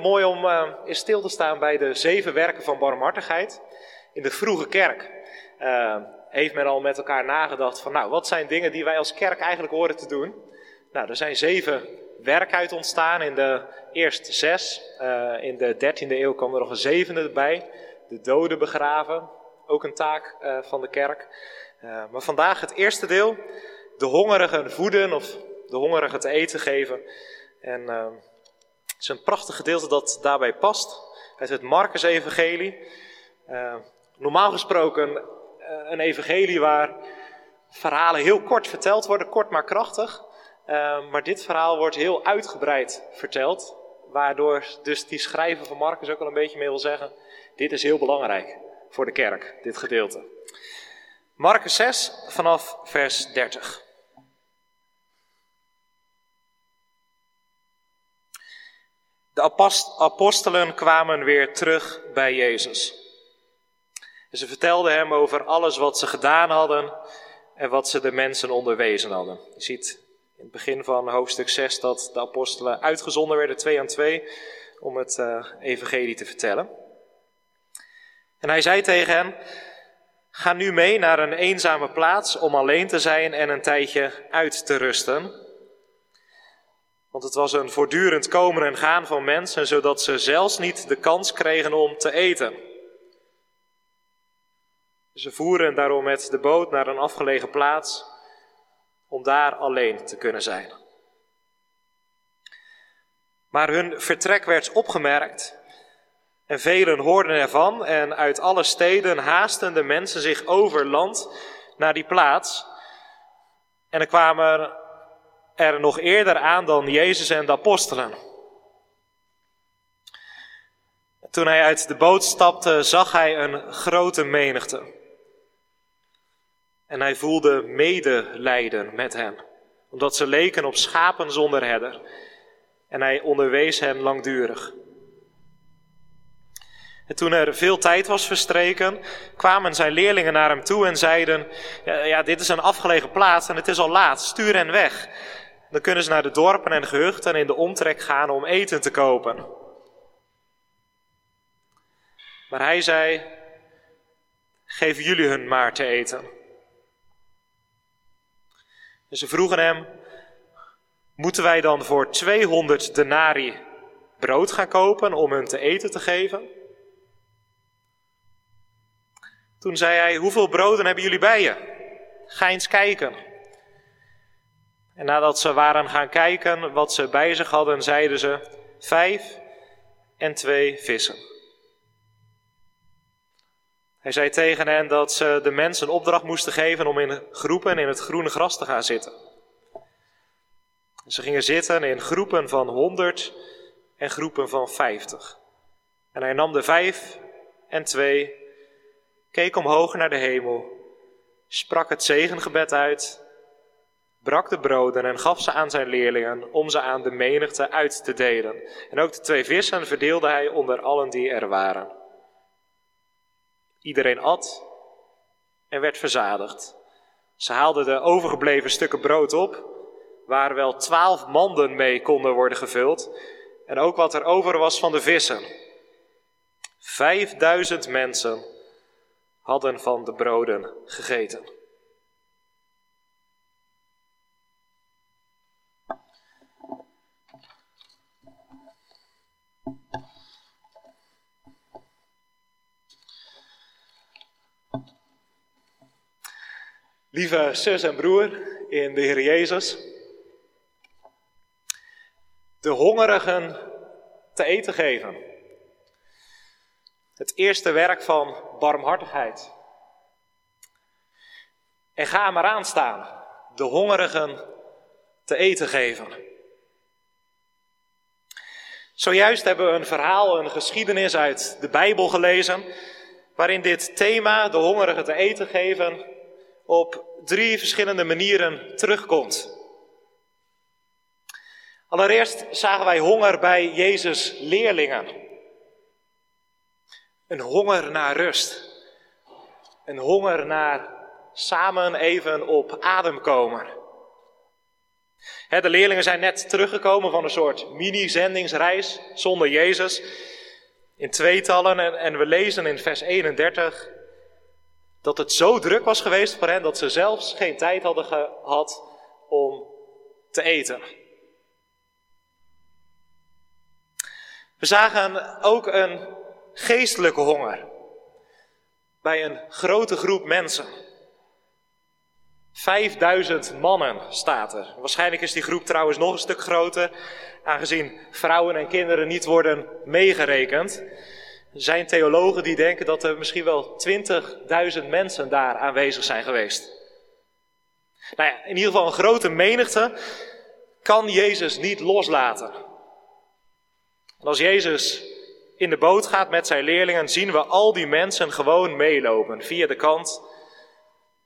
Mooi om uh, eens stil te staan bij de zeven werken van barmhartigheid in de vroege kerk. Uh, heeft men al met elkaar nagedacht van, nou, wat zijn dingen die wij als kerk eigenlijk horen te doen? Nou, er zijn zeven werken uit ontstaan in de eerste zes. Uh, in de dertiende eeuw kwam er nog een zevende erbij. De doden begraven, ook een taak van de kerk. maar vandaag het eerste deel, de hongerigen voeden of de hongerigen te eten geven. En het is een prachtig gedeelte dat daarbij past. Uit het Marcus-evangelie. Uh, normaal gesproken uh, een evangelie waar verhalen heel kort verteld worden, kort maar krachtig. Uh, maar dit verhaal wordt heel uitgebreid verteld. Waardoor dus die schrijver van Marcus ook al een beetje mee wil zeggen: dit is heel belangrijk voor de kerk, dit gedeelte. Marcus 6 vanaf vers 30. De apostelen kwamen weer terug bij Jezus. En ze vertelden hem over alles wat ze gedaan hadden en wat ze de mensen onderwezen hadden. Je ziet in het begin van hoofdstuk 6 dat de apostelen uitgezonden werden, twee aan twee, om het uh, evangelie te vertellen. En hij zei tegen hen, ga nu mee naar een eenzame plaats om alleen te zijn en een tijdje uit te rusten. Want het was een voortdurend komen en gaan van mensen, zodat ze zelfs niet de kans kregen om te eten. Ze voeren daarom met de boot naar een afgelegen plaats om daar alleen te kunnen zijn. Maar hun vertrek werd opgemerkt en velen hoorden ervan en uit alle steden haasten de mensen zich over land naar die plaats. En er kwamen er nog eerder aan dan Jezus en de apostelen. Toen hij uit de boot stapte, zag hij een grote menigte. En hij voelde medelijden met hen, omdat ze leken op schapen zonder herder. En hij onderwees hen langdurig. En toen er veel tijd was verstreken, kwamen zijn leerlingen naar hem toe en zeiden: ja, ja, dit is een afgelegen plaats en het is al laat, stuur hen weg. Dan kunnen ze naar de dorpen en gehuchten in de omtrek gaan om eten te kopen. Maar hij zei: Geef jullie hun maar te eten. En ze vroegen hem: Moeten wij dan voor 200 denari brood gaan kopen om hun te eten te geven? Toen zei hij: Hoeveel broden hebben jullie bij je? Ga eens kijken. En nadat ze waren gaan kijken wat ze bij zich hadden, zeiden ze: vijf en twee vissen. Hij zei tegen hen dat ze de mensen opdracht moesten geven om in groepen in het groene gras te gaan zitten. Ze gingen zitten in groepen van honderd en groepen van vijftig. En hij nam de vijf en twee, keek omhoog naar de hemel, sprak het zegengebed uit brak de broden en gaf ze aan zijn leerlingen om ze aan de menigte uit te delen. En ook de twee vissen verdeelde hij onder allen die er waren. Iedereen at en werd verzadigd. Ze haalden de overgebleven stukken brood op, waar wel twaalf manden mee konden worden gevuld, en ook wat er over was van de vissen. Vijfduizend mensen hadden van de broden gegeten. Lieve zus en broer in de Heer Jezus, de hongerigen te eten geven. Het eerste werk van barmhartigheid. En ga maar aan staan, de hongerigen te eten geven. Zojuist hebben we een verhaal, een geschiedenis uit de Bijbel gelezen, waarin dit thema, de hongerigen te eten geven, op drie verschillende manieren terugkomt. Allereerst zagen wij honger bij Jezus' leerlingen. Een honger naar rust. Een honger naar samen even op adem komen. de leerlingen zijn net teruggekomen van een soort mini-zendingsreis zonder Jezus. In tweetallen en, we lezen in vers 31 dat het zo druk was geweest voor hen dat ze zelfs geen tijd hadden gehad om te eten. We zagen ook een geestelijke honger bij een grote groep mensen. 5000 mannen staat er. Waarschijnlijk is die groep trouwens nog een stuk groter, aangezien vrouwen en kinderen niet worden meegerekend. Zijn theologen die denken dat er misschien wel 20.000 mensen daar aanwezig zijn geweest. Nou ja, in ieder geval een grote menigte kan Jezus niet loslaten. En als Jezus in de boot gaat met zijn leerlingen, zien we al die mensen gewoon meelopen via de kant.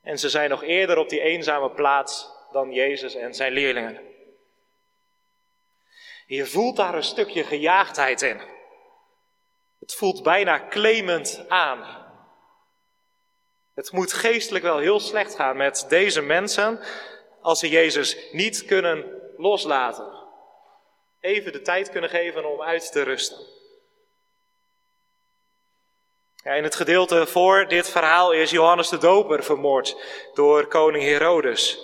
En ze zijn nog eerder op die eenzame plaats dan Jezus en zijn leerlingen. Je voelt daar een stukje gejaagdheid in. Het voelt bijna claimend aan. Het moet geestelijk wel heel slecht gaan met deze mensen als ze Jezus niet kunnen loslaten. Even de tijd kunnen geven om uit te rusten. Ja, in het gedeelte voor dit verhaal is Johannes de Doper vermoord door koning Herodes.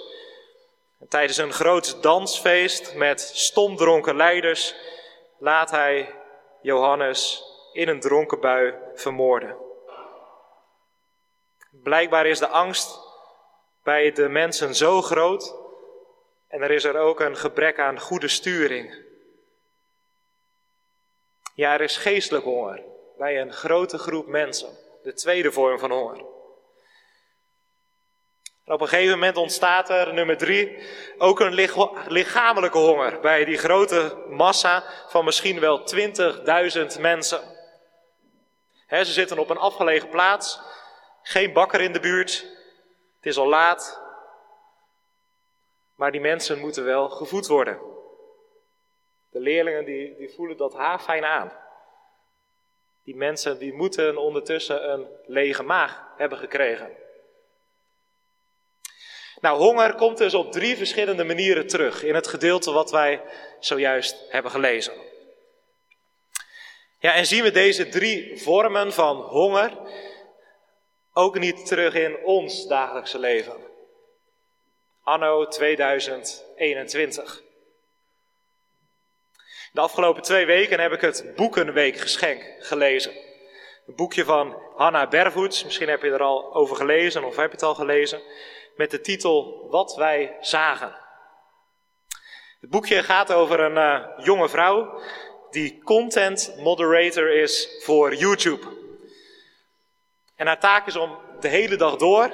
tijdens een groot dansfeest met stomdronken leiders laat hij Johannes in een dronken bui vermoorden. Blijkbaar is de angst bij de mensen zo groot en er is er ook een gebrek aan goede sturing. Ja, er is geestelijk honger bij een grote groep mensen. De tweede vorm van honger. op een gegeven moment ontstaat er, nummer drie, ook een lichamelijke honger bij die grote massa van misschien wel 20.000 mensen. Ze zitten op een afgelegen plaats, geen bakker in de buurt, het is al laat, maar die mensen moeten wel gevoed worden. De leerlingen die, die voelen dat haarfijn aan. Die mensen die moeten ondertussen een lege maag hebben gekregen. Nou, honger komt dus op drie verschillende manieren terug in het gedeelte wat wij zojuist hebben gelezen. Ja, en zien we deze drie vormen van honger ook niet terug in ons dagelijkse leven? Anno 2021. De afgelopen twee weken heb ik het Boekenweekgeschenk gelezen. Een boekje van Hanna Bervoets, misschien heb je er al over gelezen of heb je het al gelezen, met de titel Wat wij zagen. Het boekje gaat over een uh, jonge vrouw die content moderator is voor YouTube. En haar taak is om de hele dag door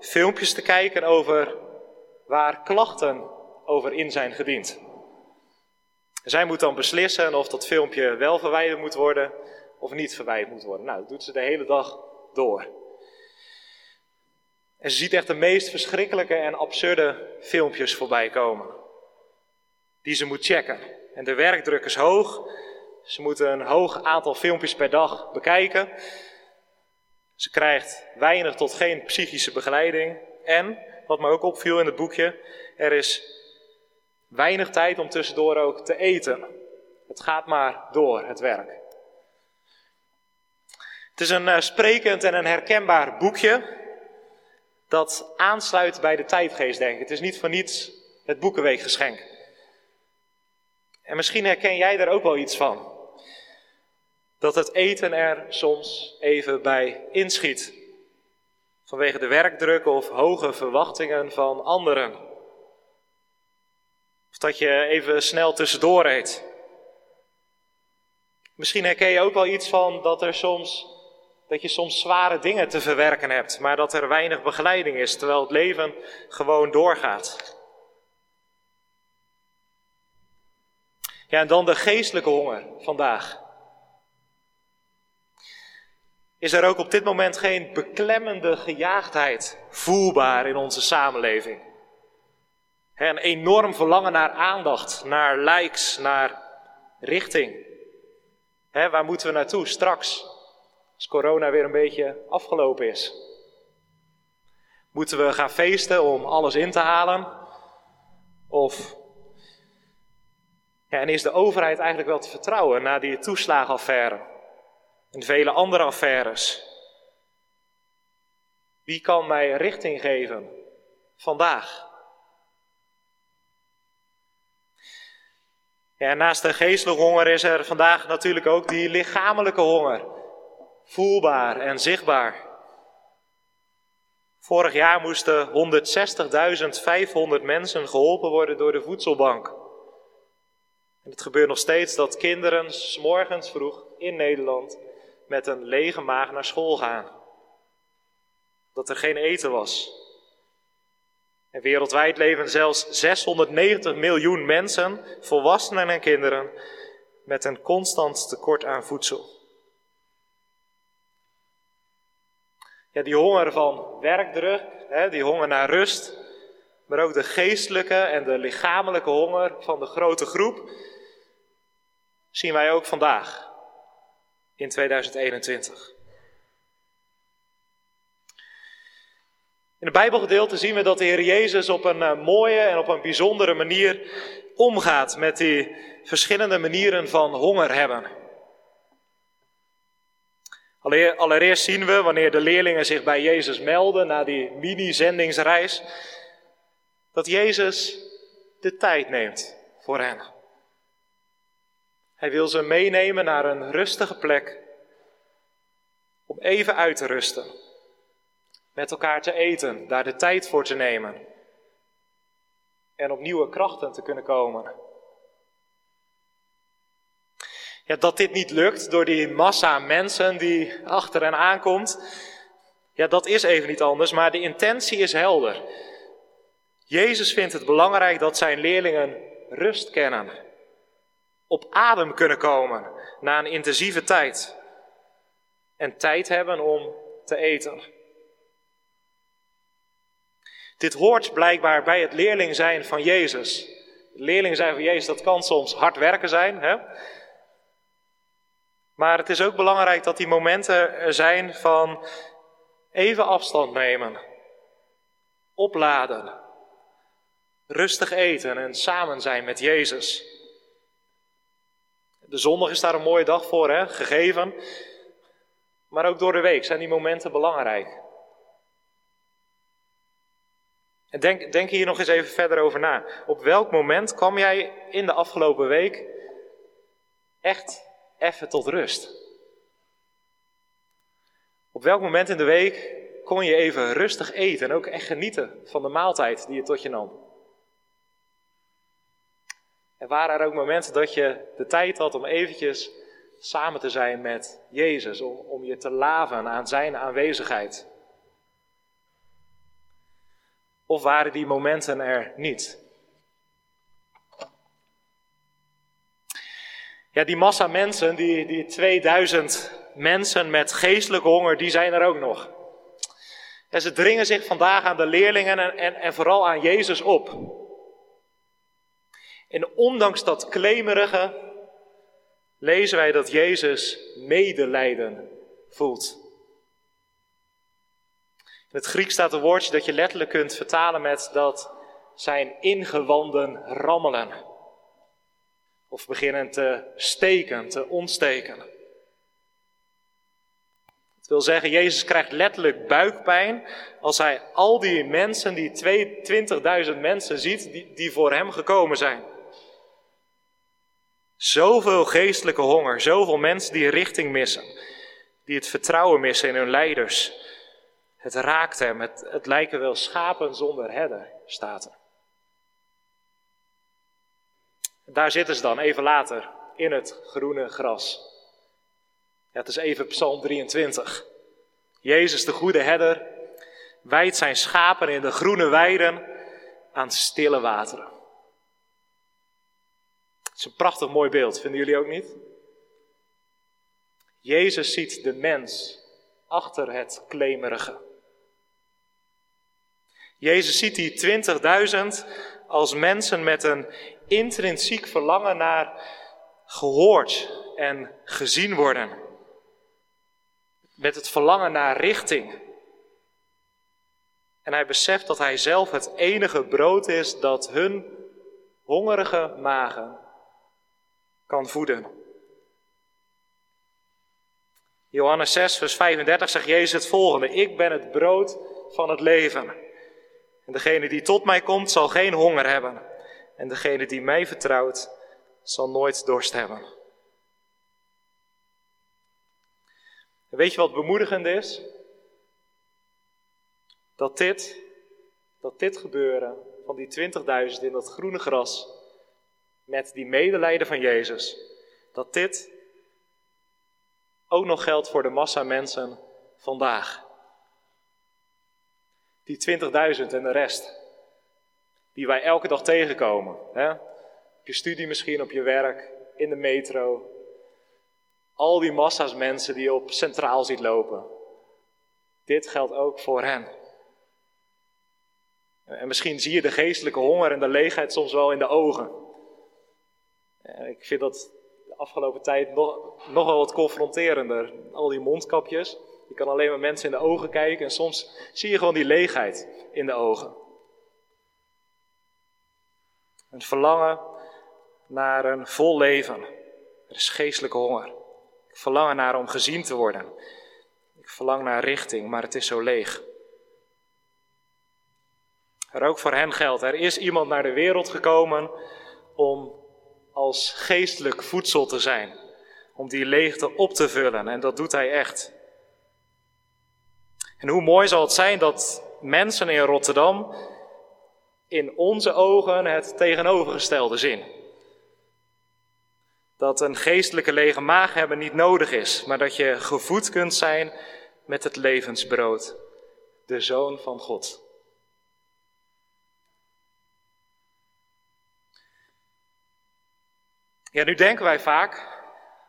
filmpjes te kijken over waar klachten over in zijn gediend. Zij moet dan beslissen of dat filmpje wel verwijderd moet worden of niet verwijderd moet worden. Nou, dat doet ze de hele dag door. En ze ziet echt de meest verschrikkelijke en absurde filmpjes voorbij komen. Die ze moet checken. En de werkdruk is hoog. Ze moet een hoog aantal filmpjes per dag bekijken. Ze krijgt weinig tot geen psychische begeleiding. En, wat me ook opviel in het boekje, er is Weinig tijd om tussendoor ook te eten. Het gaat maar door, het werk. Het is een uh, sprekend en een herkenbaar boekje dat aansluit bij de tijdgeest, denk ik. Het is niet voor niets het Boekenweekgeschenk. En misschien herken jij daar ook wel iets van. Dat het eten er soms even bij inschiet. Vanwege de werkdruk of hoge verwachtingen van anderen. Of dat je even snel tussendoor eet. Misschien herken je ook wel iets van dat, er soms, dat je soms zware dingen te verwerken hebt, maar dat er weinig begeleiding is, terwijl het leven gewoon doorgaat. Ja, en dan de geestelijke honger vandaag. Is er ook op dit moment geen beklemmende gejaagdheid voelbaar in onze samenleving? Een enorm verlangen naar aandacht, naar likes, naar richting. waar moeten we naartoe straks, als corona weer een beetje afgelopen is? Moeten we gaan feesten om alles in te halen? Of En is de overheid eigenlijk wel te vertrouwen na die toeslagenaffaire en vele andere affaires? Wie kan mij richting geven vandaag? Naast de geestelijke honger is er vandaag natuurlijk ook die lichamelijke honger. Voelbaar en zichtbaar. Vorig jaar moesten 160.500 mensen geholpen worden door de voedselbank. En het gebeurt nog steeds dat kinderen s morgens vroeg in Nederland met een lege maag naar school gaan. Dat er geen eten was. En wereldwijd leven zelfs 690 miljoen mensen, volwassenen en kinderen, met een constant tekort aan voedsel. Ja, die honger van werkdruk, hè, die honger naar rust, maar ook de geestelijke en de lichamelijke honger van de grote groep, zien wij ook vandaag in 2021. In het Bijbelgedeelte zien we dat de Heer Jezus op een eh, mooie en op een bijzondere manier omgaat met die verschillende manieren van honger hebben. Allereerst zien we, wanneer de leerlingen zich bij Jezus melden na die mini-zendingsreis, dat Jezus de tijd neemt voor hen. Hij wil ze meenemen naar een rustige plek om even uit te rusten, met elkaar te eten, daar de tijd voor te nemen en op nieuwe krachten te kunnen komen. Ja, dat dit niet lukt door die massa mensen die achter hen aankomt, ja, dat is even niet anders, maar de intentie is helder. Jezus vindt het belangrijk dat zijn leerlingen rust kennen, op adem kunnen komen na een intensieve tijd en tijd hebben om te eten. Dit hoort blijkbaar bij het leerling zijn van Jezus. leerling zijn van Jezus, dat kan soms hard werken zijn. Hè? Maar het is ook belangrijk dat die momenten er zijn van even afstand nemen, opladen, rustig eten en samen zijn met Jezus. De zondag is daar een mooie dag voor, hè? gegeven. Maar ook door de week zijn die momenten belangrijk. En denk, denk hier nog eens even verder over na. Op welk moment kwam jij in de afgelopen week echt even tot rust? Op welk moment in de week kon je even rustig eten en ook echt genieten van de maaltijd die je tot je nam? En waren er ook momenten dat je de tijd had om eventjes samen te zijn met Jezus, om, om je te laven aan zijn aanwezigheid? Of waren die momenten er niet? Ja, die massa mensen, die, die 2000 mensen met geestelijke honger, die zijn er ook nog. En ze dringen zich vandaag aan de leerlingen en, en, en vooral aan Jezus op. En ondanks dat klemerige lezen wij dat Jezus medelijden voelt. In het Grieks staat een woordje dat je letterlijk kunt vertalen met dat zijn ingewanden rammelen. Of beginnen te steken, te ontsteken. Het wil zeggen, Jezus krijgt letterlijk buikpijn als hij al die mensen, die 20.000 mensen ziet, die, die voor hem gekomen zijn. Zoveel geestelijke honger, zoveel mensen die richting missen, die het vertrouwen missen in hun leiders. Het raakt hem, het, het lijken wel schapen zonder herder, staat er. Daar zitten ze dan even later, in het groene gras. Ja, het is even Psalm 23. Jezus, de goede herder, wijdt zijn schapen in de groene weiden aan stille wateren. Is een prachtig mooi beeld, vinden jullie ook niet? Jezus ziet de mens achter het klemerige. Jezus ziet die 20.000 als mensen met een intrinsiek verlangen naar gehoord en gezien worden. Met het verlangen naar richting. En hij beseft dat hij zelf het enige brood is dat hun hongerige magen kan voeden. Johannes 6, vers 35 zegt Jezus het volgende: Ik ben het brood van het leven. En degene die tot mij komt, zal geen honger hebben. En degene die mij vertrouwt, zal nooit dorst hebben. En weet je wat bemoedigend is? Dat dit, dat dit gebeuren van die 20.000 in dat groene gras, met die medelijden van Jezus, dat dit ook nog geldt voor de massa mensen vandaag. Die 20.000 en de rest, die wij elke dag tegenkomen. Hè? Op je studie misschien, op je werk, in de metro. Al die massa's mensen die je op centraal ziet lopen. Dit geldt ook voor hen. En misschien zie je de geestelijke honger en de leegheid soms wel in de ogen. Ik vind dat de afgelopen tijd nog, nog wel wat confronterender. Al die mondkapjes. Je kan alleen maar mensen in de ogen kijken en soms zie je gewoon die leegheid in de ogen. Een verlangen naar een vol leven. Er is geestelijke honger. Ik verlang naar om gezien te worden. Ik verlang naar richting, maar het is zo leeg. Er ook voor hen geldt, er is iemand naar de wereld gekomen om als geestelijk voedsel te zijn. Om die leegte op te vullen en dat doet hij echt. En hoe mooi zal het zijn dat mensen in Rotterdam in onze ogen het tegenovergestelde zien. Dat een geestelijke lege maag hebben niet nodig is, maar dat je gevoed kunt zijn met het levensbrood, de Zoon van God. Ja, nu denken wij vaak,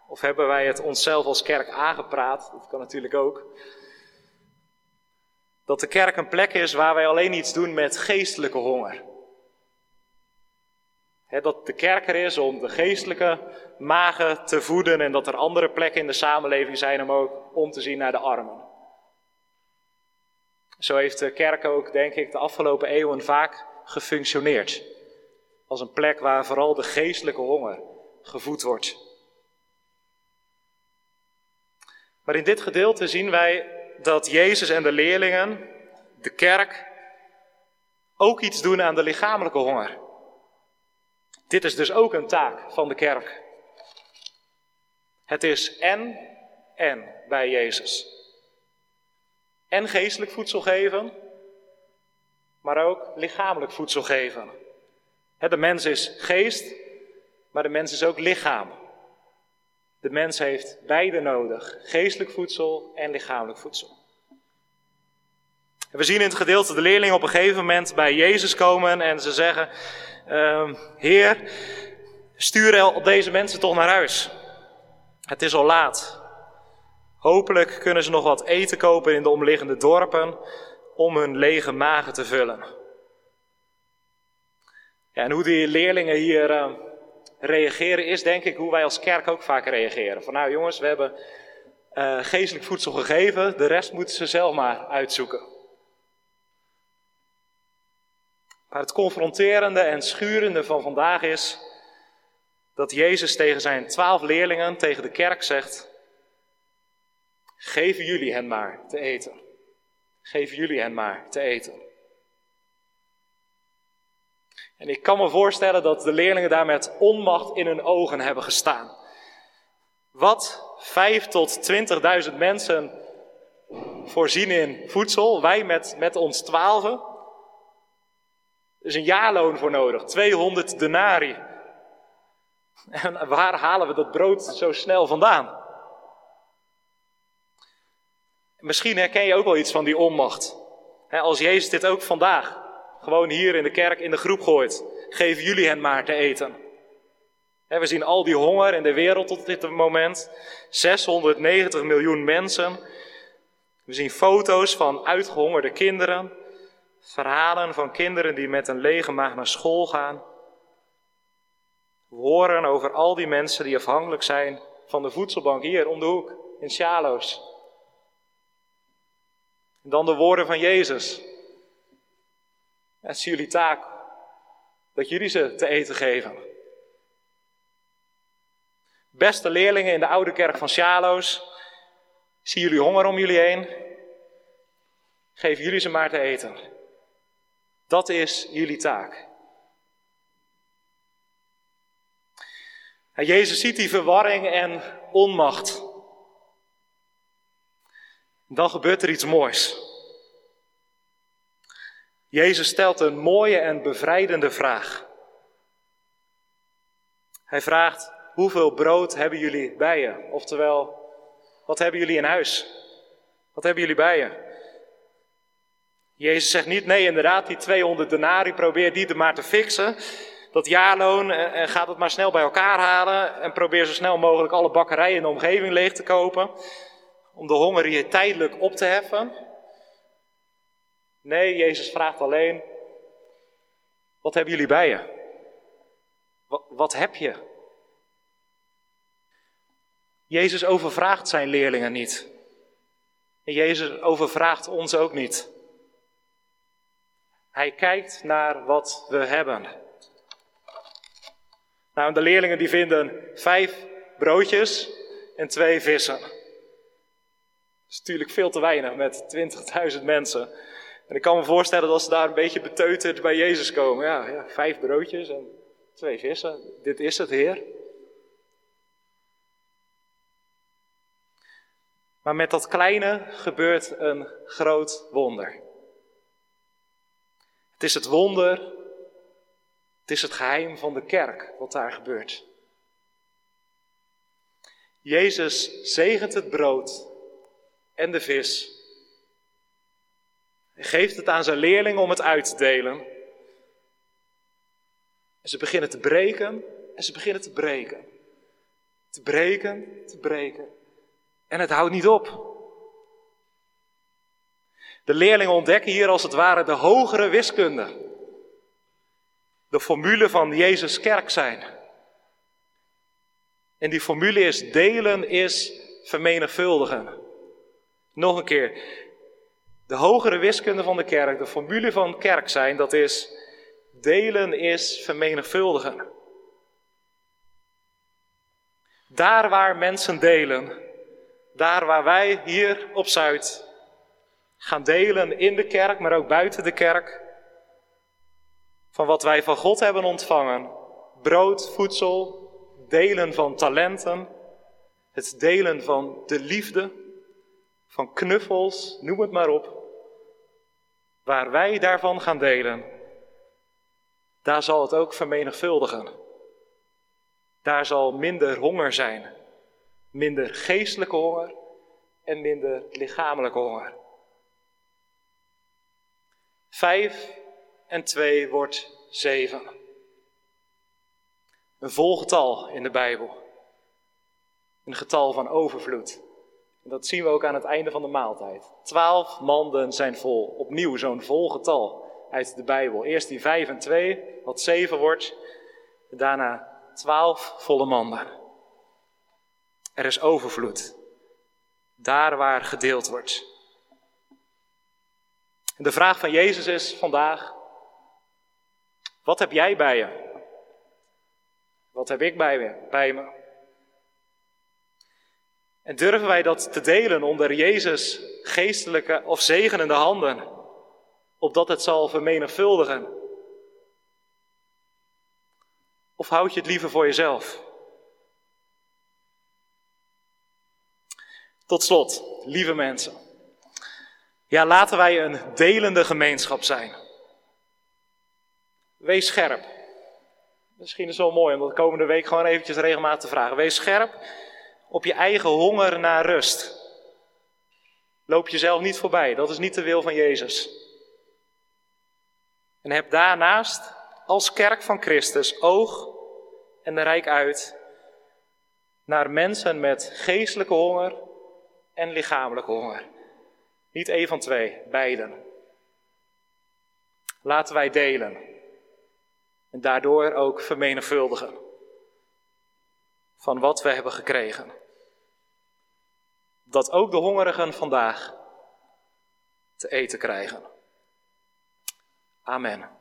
of hebben wij het onszelf als kerk aangepraat, dat kan natuurlijk ook, dat de kerk een plek is waar wij alleen iets doen met geestelijke honger. dat de kerk er is om de geestelijke magen te voeden en dat er andere plekken in de samenleving zijn om ook om te zien naar de armen. Zo heeft de kerk ook, denk ik, de afgelopen eeuwen vaak gefunctioneerd. Als een plek waar vooral de geestelijke honger gevoed wordt. Maar in dit gedeelte zien wij dat Jezus en de leerlingen, de kerk, ook iets doen aan de lichamelijke honger. Dit is dus ook een taak van de kerk. Het is en, en bij Jezus. En geestelijk voedsel geven, maar ook lichamelijk voedsel geven. De mens is geest, maar de mens is ook lichaam. De mens heeft beide nodig: geestelijk voedsel en lichamelijk voedsel. we zien in het gedeelte de leerlingen op een gegeven moment bij Jezus komen en ze zeggen: uh, Heer, stuur deze mensen toch naar huis. Het is al laat. Hopelijk kunnen ze nog wat eten kopen in de omliggende dorpen om hun lege magen te vullen. Ja, en hoe die leerlingen hier uh, reageren is denk ik hoe wij als kerk ook vaak reageren. Van nou jongens, we hebben uh, geestelijk voedsel gegeven, de rest moeten ze zelf maar uitzoeken. Maar het confronterende en schurende van vandaag is dat Jezus tegen zijn twaalf leerlingen, tegen de kerk zegt, geven jullie hen maar te eten. Geven jullie hen maar te eten. En ik kan me voorstellen dat de leerlingen daar met onmacht in hun ogen hebben gestaan. Wat vijf tot 20.000 mensen voorzien in voedsel, wij met, met ons twaalfen. Is een jaarloon voor nodig, 200 denari. En waar halen we dat brood zo snel vandaan? Misschien herken je ook wel iets van die onmacht. Als Jezus dit ook vandaag gewoon hier in de kerk in de groep gooit. Geven jullie hen maar te eten. We zien al die honger in de wereld tot dit moment. 690 miljoen mensen. We zien foto's van uitgehongerde kinderen. Verhalen van kinderen die met een lege maag naar school gaan. We horen over al die mensen die afhankelijk zijn van de voedselbank hier om de hoek in Sjaloos. En dan de woorden van Jezus. Het is jullie taak dat jullie ze te eten geven. Beste leerlingen in de oude kerk van Sjaloos, zie jullie honger om jullie heen? Geef jullie ze maar te eten. Dat is jullie taak. En Jezus ziet die verwarring en onmacht. Dan gebeurt er iets moois. Jezus stelt een mooie en bevrijdende vraag. Hij vraagt: Hoeveel brood hebben jullie bij je? Oftewel, wat hebben jullie in huis? Wat hebben jullie bij je? Jezus zegt niet: Nee, inderdaad, die 200 denari, probeer die er maar te fixen. Dat jaarloon, en eh, eh, gaat het maar snel bij elkaar halen. En probeer zo snel mogelijk alle bakkerijen in de omgeving leeg te kopen. Om de honger hier tijdelijk op te heffen. Nee, Jezus vraagt alleen: Wat hebben jullie bij je? Wat, heb je? Jezus overvraagt zijn leerlingen niet. En Jezus overvraagt ons ook niet. Hij kijkt naar wat we hebben. Nou, de leerlingen die vinden vijf broodjes en twee vissen. Dat is natuurlijk veel te weinig met 20.000 mensen. En ik kan me voorstellen dat ze daar een beetje beteuterd bij Jezus komen. Ja, ja, vijf broodjes en twee vissen. Dit is het, Heer. Maar met dat kleine gebeurt een groot wonder. Het is het wonder, het is het geheim van de kerk wat daar gebeurt. Jezus zegent het brood en de vis. Hij geeft het aan zijn leerlingen om het uit te delen. En ze beginnen te breken en ze beginnen te breken. Te breken, te breken. En het houdt niet op. De leerlingen ontdekken hier als het ware de hogere wiskunde. De formule van Jezus kerk zijn. En die formule is delen is vermenigvuldigen. Nog een keer. De hogere wiskunde van de kerk, de formule van kerk zijn, dat is delen is vermenigvuldigen. Daar waar mensen delen, daar waar wij hier op Zuid gaan delen in de kerk, maar ook buiten de kerk, van wat wij van God hebben ontvangen. Brood, voedsel, delen van talenten, het delen van de liefde, van knuffels, noem het maar op. Waar wij daarvan gaan delen, daar zal het ook vermenigvuldigen. Daar zal minder honger zijn. Minder geestelijke honger en minder lichamelijke honger. Vijf en twee wordt zeven. Een vol getal in de Bijbel. Een getal van overvloed. En dat zien we ook aan het einde van de maaltijd. Twaalf manden zijn vol. Opnieuw zo'n vol getal uit de Bijbel. Eerst die vijf en twee, wat zeven wordt. Daarna twaalf volle manden. Er is overvloed. Daar waar gedeeld wordt. De vraag van Jezus is vandaag: wat heb jij bij je? Wat heb ik bij me? Bij me? En durven wij dat te delen onder Jezus' geestelijke of zegenende handen, opdat het zal vermenigvuldigen? Of houd je het liever voor jezelf? Tot slot, lieve mensen. Ja, laten wij een delende gemeenschap zijn. Wees scherp. Misschien is het wel mooi om dat komende week gewoon eventjes regelmatig te vragen. Wees scherp op je eigen honger naar rust. Loop jezelf niet voorbij, dat is niet de wil van Jezus. En heb daarnaast als kerk van Christus oog en rijk uit naar mensen met geestelijke honger en lichamelijke honger. Niet één van twee, beiden. Laten wij delen en daardoor ook vermenigvuldigen van wat we hebben gekregen. Dat ook de hongerigen vandaag te eten krijgen. Amen.